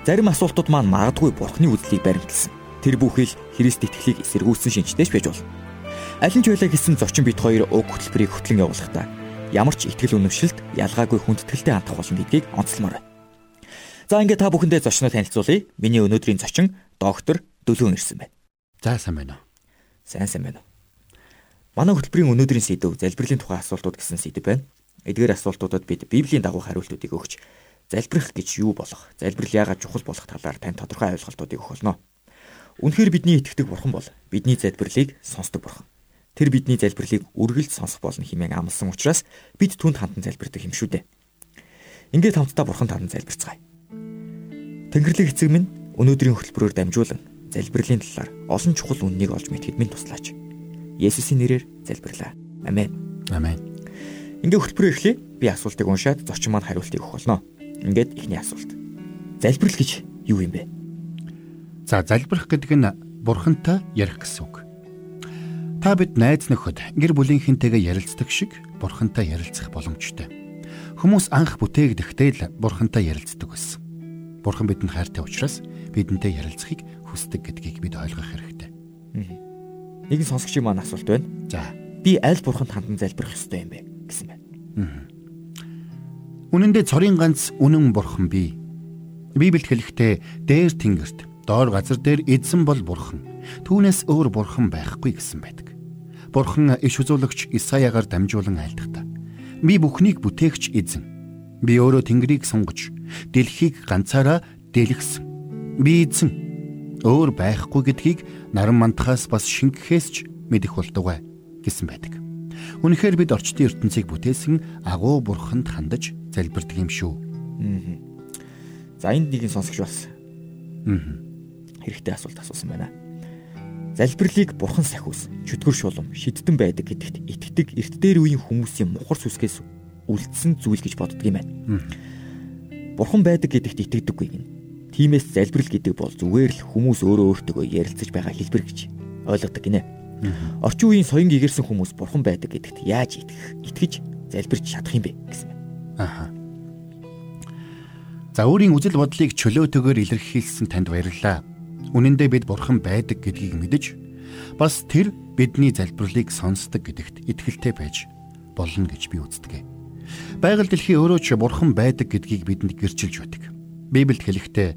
Зарим асуултууд маань магадгүй бурхны үзлийг баримтлсан. Тэр бүхэл Христ итгэлийг эсэргүүцсэн шинжтэйч байж болно. Алин ч байлаа гэсэн зочин бит хоёр уг хөтөлбөрийг хөтлөн явуулахдаа ямар ч итгэл үнэмшилт ялгаагүй хүндэтгэлтэй хандах болно гэдгийг онцлмоор байна. За ингээд та бүхэндээ зочноо танилцуулъя. Миний өнөөдрийн зочин доктор Дөлөөн ирсэн байна. За сайн байна уу? Сайн сайн байна уу? Манай хөтөлбөрийн өнөөдрийн сэдв залбирлын тухай асуултууд гэсэн сэдв байна. Эдгээр асуултуудад бид Библийн дагуу хариултуудыг өгч залбирах гэж юу болох, залбирал яагаад чухал болох талаар тань тодорхой ойлголтуудыг өгөх болно. Үнэхээр бидний итгэдэг бурхан бол бидний залбирлыг сонсдог бурхан. Тэр бидний залбирлыг үргэлж сонсох болно хэмээн амласан учраас бид түнд хандан залбирдаг юм шүү дээ. Ингээд хамтдаа бурхан танд залбирцгаая. Тэнгэрлэг эцэг минь өнөөдрийн хөтөлбөрөөр дамжуулан залбирлын талаар олон чухал үннийг олж мэдхэд минь туслаач. Есүсийн нэрээр залбирлаа. Амен. Амен. Ингээ хөтөлбөрөө эхлэе. Би асуултыг уншаад зочин маань хариултыг өгөх болно. Ингээд ихний асуулт. Залбирал гэж юу юм бэ? За залбирах гэдэг нь бурхантай ярих гэсэн үг. Та бид найз нөхөд гэр бүлийнхэнтэйгээ ярилцдаг шиг бурхантай ярилцах боломжтой. Хүмүүс анх бүтээгдэхдээ л бурхантай ярилцдаг байсан. Бурхан бидэнд хайртай учраас бидэнтэй ярилцахыг хүсдэг гэдгийг бид ойлгох хэрэгтэй. Нэгэн сонсогчийн маань асуулт байна. За, Би аль бурханд хандан залбирах ёстой юм бэ гэсэн байна. Үнэн дээр цорын ганц үнэн бурхан бий. Библиэд хэлэхдээ дээр тэнгэрт, доор газар дээр эзэн бол бурхан. Түүнээс өөр бурхан байхгүй гэсэн байдаг. Бурхан иш үзүүлэгч Исаягаар дамжуулан айлтгата. Би бүхнийг бүтээгч эзэн. Би өөрөө тэнгэрийг сунгаж, дэлхийг ганцаараа дэлгэсэн. Би эзэн. Өөр байхгүй гэдгийг наран мантахаас бас шингэхээс ч мэдэх болдгоо гэсэн байдаг. Үнэхээр бид орчдын ертөнцийг бүтээсэн агуу бурханд хандаж залбирдаг юм шүү. За энд нэгэн сонсогч бас Аа. хэрэгтэй асуулт асуусан байна. Залбирлыг бурхан сахиус, чөтгөр шулам, шиддэн байдаг гэдэгт итгэдэг эрт дээр үеийн хүмүүсийн мухар сүсгээс үлдсэн зүйл гэж боддог юм байна. Бурхан байдаг гэдэгт итгэдэггүй гин. Тиймээс залбирал гэдэг бол зүгээр л хүмүүс өөрөө өөртөө ярилцаж байгаа хэлбэр гэж ойлгодог гинэ. Орчин үеийн соён гэгэрсэн хүмүүс бурхан байдаг гэдэгт яаж итгэх, итгэж залбирч чадах юм бэ гэсэн Аха. За өөрийн үзэл бодлыг чөлөөтэйгээр илэрхийлсэн танд баярлалаа. Үнэн дээр бид бурхан байдаг гэдгийг мэдэж бас тэр бидний залбирлыг сонсдог гэдэгт итгэлтэй байж болно гэж би үздэг. Байгаль дэлхий өөрөө ч бурхан байдаг гэдгийг бидэнд гэрчилж байдаг. Библиэд хэлэхдээ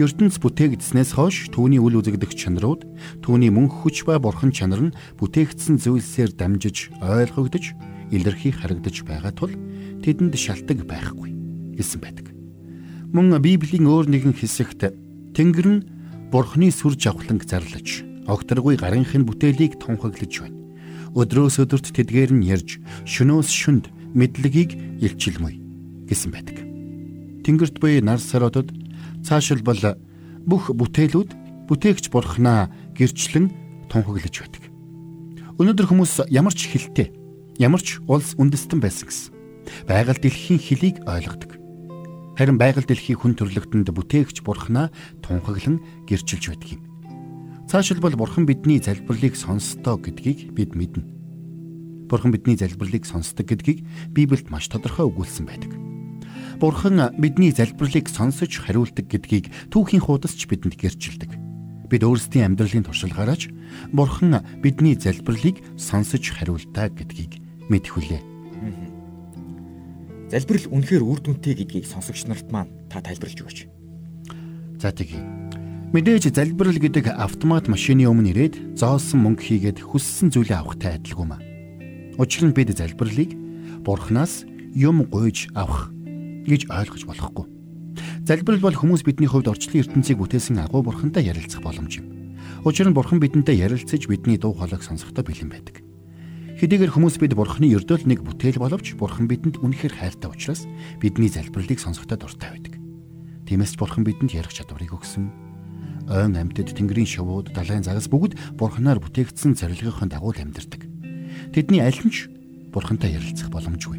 ертөнц бүтээгдснээс хойш түүний үл үзэгдэх чанарууд, түүний мөнх хүч ба бурхан чанар нь бүтээгдсэн зүйлсээр дамжиж ойлгогдож, илэрхий харагдаж байгаа тул тэдэнд шалтгаан байхгүй гэсэн байдаг. Мөн Библийн өөр нэгэн хэсэгт Тэнгэр нь Бурхны сүр жавхланг зарлаж, огторгүй гарынхын бүтээлийг тунхаглаж байна. Өдрөөс өдөрт тэдгээр нь ярьж, шөнөөс шүнд мэдлэгийг илчилмүй гэсэн байдаг. Тэнгэрт буй нар сародод цаашилбал бүх бүтээлүүд бүтээгч Бурхнаа гэрчлэн тунхаглаж байдаг. Өнөөдөр хүмүүс ямар ч хилтэй, ямар ч улс үндэстэн байсан гэсэн байгаль дэлхийн хөлийг ойлгодог. Харин байгаль дэлхийн хүн төрлөختөнд бүтээгч бурхнаа тунхаглан гэрчилж байдаг юм. Цаашилбал бурхан бидний залбирлыг сонсдоо гэдгийг бид мэднэ. Бурхан бидний залбирлыг сонсдог гэдгийг Библиэд маш тодорхой өгүүлсэн байдаг. Бурхан бидний залбирлыг сонсож хариулдаг гэдгийг түүхийн хуудас ч бидэнд гэрчилдэг. Бид өөрсдийн амьдралын туршлагаараач Бурхан бидний залбирлыг сонсож хариултаа гэдгийг мэдхүлээ. Залбирал үнэхээр үр дүнтэй гэдгийг сонсогч нарт маань та тайлбарлаж өгөөч. За тэгье. Мэдээж залбирал гэдэг автомат машины өмнө ирээд зоолсон мөнгө хийгээд хүссэн зүйлээ авахтай адилгүй маа. Учир нь бид залбирлыг бурхнаас юм гуйж авах гэж ойлгож болохгүй. Залбирал бол хүмүүс бидний хувьд орчлон ертөнцийг бүтээсэн агуу бурхантай ярилцах боломж юм. Учир нь бурхан бидэнтэй ярилцаж бидний дуу хоолойг сонсохдоо бэлэн байдаг. Хэдийгээр хүмүүс бид бурхны ердөөл нэг бүтээл боловч бурхан бидэнд үнэхээр хайртай учраас бидний залбирлыг сонсохдоо дуртай байдаг. Тиймээс бурхан бидэнд ярих чадварыг өгсөн. Ойн амьтад тэнгэрийн шувууд, далайн загас бүгд бурханаар бүтээгдсэн зорилгын дагуу амьдардаг. Тэдний аль нь ч бурхантай ярилцах боломжгүй.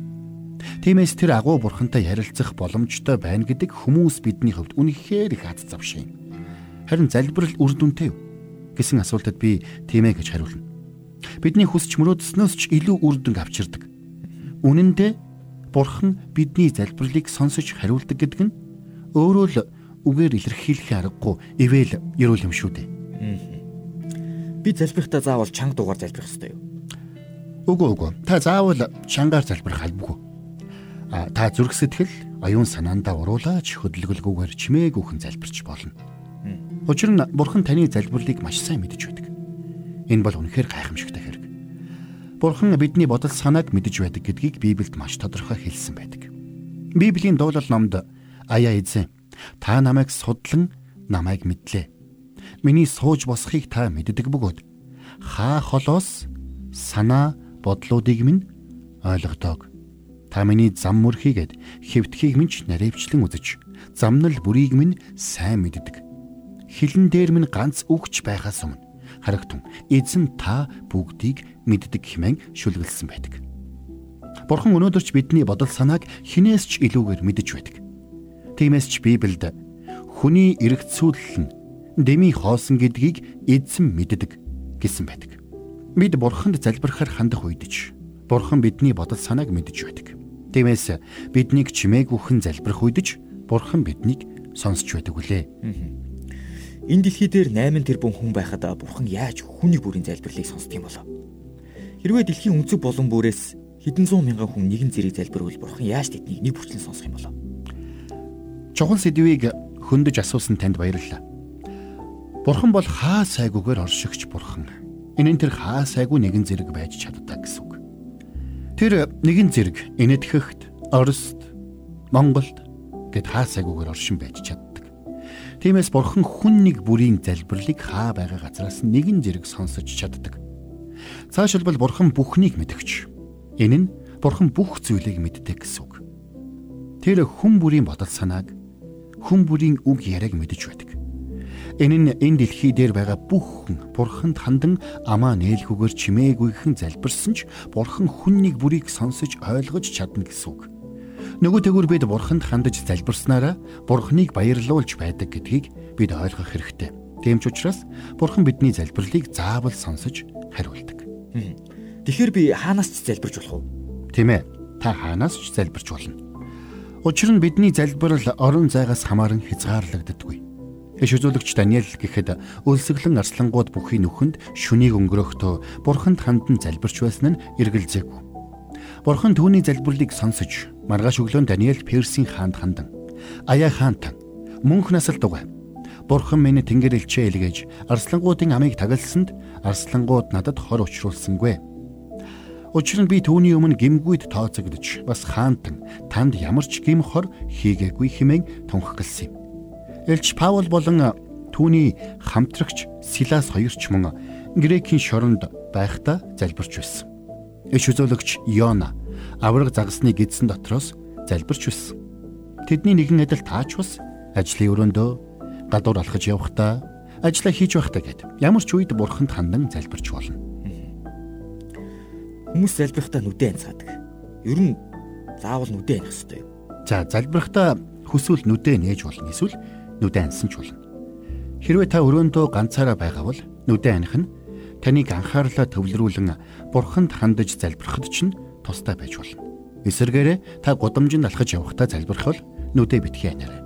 Тиймээс тэр агуу бурхантай ярилцах боломжтой байна гэдэг хүмүүс бидний хувьд үнэхээр их аз завшин. Харин залбирал үр дүнтэй юу гэсэн асуултад би тийм ээ гэж хариулна. Бидний хүсч мөрөөдснөөс ч илүү үр дүнг авчирдаг. Үнэн дээр бурхан бидний залбирлыг сонсож хариулдаг гэдэг нь өөрөө л үгээр илэрхийлэх аргагүй ивэл ерөөл юм шүү дээ. Би залбирхдаа заавал чанга дугаар залбирх ёстой юу? Үгүй үгүй. Та заавал чангаар залбирх албагүй. А та зүрх сэтгэл, оюун санаандаа уруулаач хөдөлгөлгүйгээр чимээгүйхэн залбирч болно. Учир нь бурхан таны залбирлыг маш сайн байдаг. Энэ бол үнэхээр гайхамшигтай хэрэг. Бурхан бидний бодол санааг мэдэж байдаг гэдгийг Библиэд маш тодорхой хэлсэн байдаг. Библийн дуулал номд аяа эзэн та намайг судлан намайг мэдлээ. Миний сууж босхийг та мэддэг бөгөөд хаа холоос санаа бодлуудыг минь ойлгодог. Та миний зам мөрхийгэд хэвтхийг минь наривчлан үзэж замнал бүрийг минь сайн мэддэг. Хилэн дээр минь ганц үгч байхаас өмнө харагтун эзэн та бүгдийг мэддэг хэмээн шүлгэлсэн байдаг. Бурхан өнөөдөрч бидний бодол санааг хинээс ч илүүгээр мэдэж байдаг. Тиймээс ч Библиэд хүний эргцүүлэл нь дэми хоосон гэдгийг эзэн мэддэг гэсэн байдаг. Бид Бурханд залбирахаар хандах үед ч Бурхан бидний бодол санааг мэдэж байдаг. Тиймээс биднийг чимээгүйхэн залбирах үед ч Бурхан биднийг сонсч байдаг үлээ. Энэ дэлхий дээр 8 тэрбум хүн байхад бурхан яаж хүний бүрийн залбирлыг сонсдог юм болов? Хэрвээ дэлхийн өнцөг болон бүрээс хэдэн зуун мянган хүн нэгэн зэрэг залбирвал бурхан яаж тэднийг нэг бүрчлэн сонсох юм болов? Чухал сэдвийг хөндөж асуусан танд баярлалаа. Бурхан бол хаа сайгүйгээр оршигч бурхан. Энэ нь тэр хаа сайгүй нэгэн зэрэг байж чаддаг гэсэн үг. Тэр нэгэн зэрэг энэтхэгт, Оросд, Монголд гэд хаа сайгүйгээр оршин байж чаддаг. Тиймээс бурхан хүн нэг бүрийн залбирлыг хаа байгаа газраас нэгэн зэрэг сонсож чаддаг. Цаашилбал бурхан бүхнийг мэдгч. Энэ нь бурхан бүх зүйлийг мэддэг гэсэн үг. Тэр хүн бүрийн бодол санааг хүн бүрийн үг яриаг мэдэж байдаг. Энэ нь энэ дэлхий дээр байгаа бүх хүн бурханд хандан амаа нээлгүйгээр чимээгүйхэн залбирсан ч бурхан хүн нэг бүрийг сонсож ойлгож чадна гэсэн үг. Нөгөө тэгүр бид бурханд хандаж залбирснараа бурхныг баярлуулж байдаг гэдгийг бид ойлгох хэрэгтэй. Тийм ч учраас бурхан бидний залбирлыг заавал сонсож хариулдаг. Тэгэхээр би хаанаас ч залбирч болох уу? Тийм ээ. Та хаанаас ч залбирч болно. Учир нь бидний залбирал орон зайгаас хамааран хязгаарлагддаггүй. Иш үзүүлэгч Даниэл гэхэд өлсгөлэн арслангууд бүхий нүхэнд шүнийг өнгөрөхдөө бурханд хандан залбирч байсан нь эргэлзээгүй. Бурхан түүний залбирлыг сонсож маргааш өглөө Даниэл Персийн хаанд хандан Аяа хаант мөнх насалд дугай. Бурхан минь тэнгэр элчээ илгээж арслангуудын амийг тагалсанд арслангууд надад хор учруулсангүй. Учир нь би түүний өмнө гимгүйд тооцогдож бас хаантан танд ямар ч гим хор хийгээгүй хэмээн тунхагласан юм. Элч Паул болон түүний хамтрагч Силас хоёрч мөн грекийн шоронд байхдаа залбирч байсан. Иш үзүүлэгч Йона авраг загасны гидсэн дотроос залбирч байсан. Тэдний нэгэн адил таач бас ажлын өрөөндөө гадуур алхаж явахдаа ажиллаа хийж байхдаа гэд ямар ч үед бурханд хандан залбирч болно. Хүмүүс залбирхдаа нүдэ анцаадаг. Ер нь заавал нүдэ анх юу? За залбирхдаа хүсвэл нүдэ нээж болно эсвэл нүдэ ансан ч болно. Хэрвээ та өрөөндөө ганцаараа байгаа бол нүдэ аних нь таныг анхаарлаа төвлөрүүлэн бурханд хандаж залбирахад ч тустай байж болно. Эсвэргээрээ та гудамжинд алхаж явахдаа залбирхвал нүдэ битгий анаарай.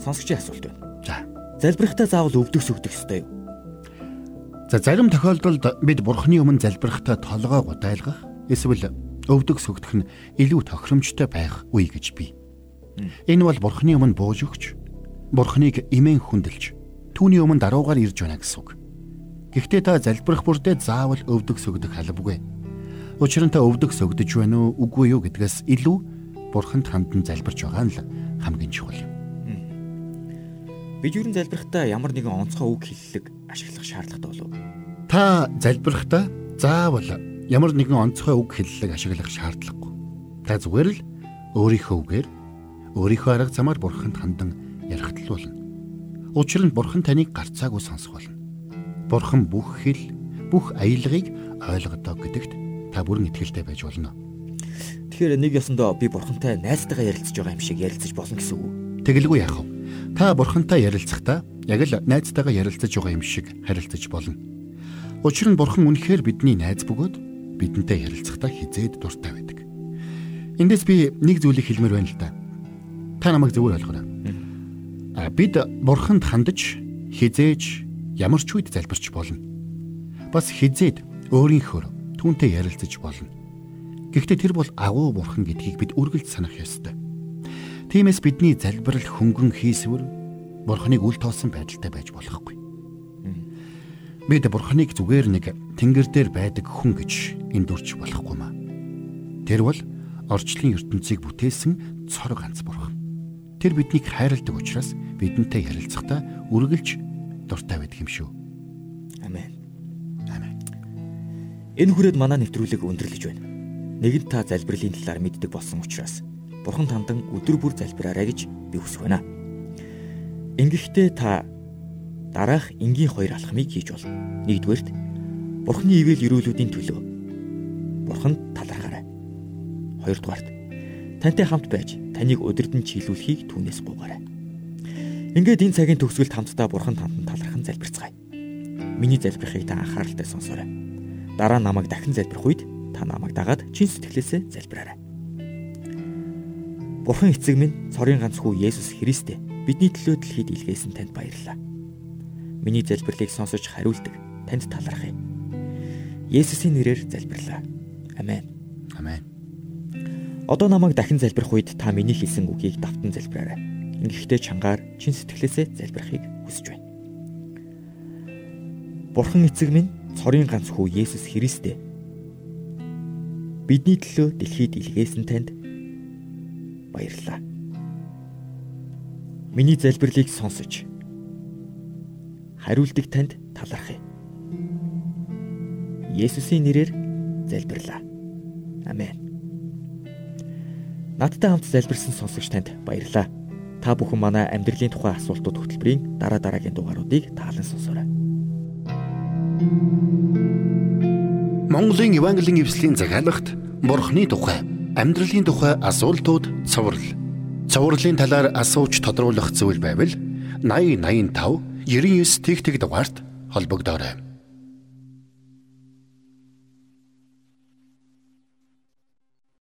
Сонсогчийн асуулт байна. За. Залбирахтаа заавал өвдөх сүгдэх ёстой юу? За зарим тохиолдолд бид бурхны өмнө залбирахтаа толгой гудайлгах эсвэл өвдөх сүгдэх нь илүү тохиромжтой байх үе гэж бий. Энэ бол бурхны өмнө бууж өгч бурхныг имэн хүндэлж түүний өмнө даруугаар ирж байна гэсэн үг. Гэхдээ та залбирах бүрдээ заавал өвдөг сөгдөх албагүй. Учир нь та өвдөг сөгдөж байна уу үгүй юу гэдгээс илүү бурханд хандан залбирч байгаа нь л хамгийн чухал юм. Бид юу н залбирахдаа ямар нэгэн онцгой үг хэллэг ашиглах шаардлагатай болов уу? Та залбирахдаа заавал ямар нэгэн онцгой үг хэллэг ашиглах шаардлагагүй. Та зүгээр л өөрийнхөө үгээр өөрийнхөө арга замаар бурханд хандан ярахтлуулна. Учир нь бурхан таныг гарцаагүй сонсох болно. Бурхан бүх хэл, бүх аялгыг ойлгодог гэдэгт та бүрэн итгэлтэй байж болно. Тэгэхээр нэг ёсондоо би бурхантай найзтайгаа ярилцж байгаа юм шиг ярилцаж болно гэсэн үг. Тэгэлгүй яах вэ? Та бурхантай ярилцахдаа яг л найзтайгаа ярилцаж байгаа юм шиг харилцаж болно. Учир нь бурхан үнэхээр бидний найз бөгөөд бидэнтэй ярилцахдаа хизээд дуртай байдаг. Эндээс би нэг зүйлийг хэлмээр байна л да. Та намайг зөвөр ойлгоорой. А бид бурханд хандаж хизээж ямар ч үед залбирч болно. Бас хизээд өөрийнхөө түүнтэй ярилцаж болно. Гэхдээ тэр бол агуу бурхан гэдгийг бид үргэлж санах ёстой. Тиймээс бидний залбирал хөнгөн хийсвэр бурханыг үл тоосон байдалтай байж болохгүй. Бид бурханыг зүгээр нэг тэнгэр дээр байдаг хүн гэж эндүрч болохгүй маа. Тэр бол орчлын ертөнцийг бүтээсэн цор ганц бурхан. Тэр биднийг хайрладаг учраас бидэнтэй ярилцахдаа үргэлж дуртай байдаг юм шүү. Амен. Энэ хүрээд манай нэвтрүүлэг өндөрлөж байна. Нэгэнт та залбирлын талаар мэддэг болсон учраас Бурхан тандан өдөр бүр залбираарай гэж би хүсэж байна. Ингэхдээ та дараах энгийн хоёр алхмыг хийж болно. Нэгдүгээрт Бурханы ивэл өрөөлүүдийн төлөө Бурханд талархаарай. Хоёрдугаарт тантай хамт байж таныг өдөрдөн чийлүүлэхийг түүнээс гуйгаарай. Ингээд энэ цагийн төгсгөлд хамтдаа бурхан танд талархан залбирцгаая. Миний залбирахыг та анхааралтай сонсоорой. Дараа намайг дахин залбирх үед та намайг дагаад чин сэтгэлээсээ залбираарай. Бурхан эцэг минь цорын ганц хүү Есүс Христэ бидний төлөө дэлхийд илгээсэн танд баярлалаа. Миний залбирлыг сонсож хариулдаг танд талархъя. Есүсийн нэрээр залбирлаа. Амен. Амен. Одоо намайг дахин залбирх үед та миний хэлсэн үгийг давтан залбираарай. Ингэхдээ чангаар чин сэтгэлээсээ залбирахыг хүсэж байна. Бурхан эцэг минь цорын ганц хүү Есүс Христэ бидний төлөө дэлхийд илгээсэн танд баярлалаа. Миний залбирлыг сонсож хариулдаг танд талархъя. Есүсийн нэрээр залбирлаа. Амен. Надтай хамт залбирсан сонсогч танд баярлалаа. Та бүхэн манай амьдралын тухай асуултууд хөтөлбөрийн дараа дараагийн дугааруудыг таалан сонсоорой. Монголын Евангелийн эвслийн захиалагт Бурхны тухай, амьдралын тухай асуултууд цоврал. Цоврлын талаар асууж тодруулах зүйл байвал 8085 99 тэгтэг дугаард холбогдоорой.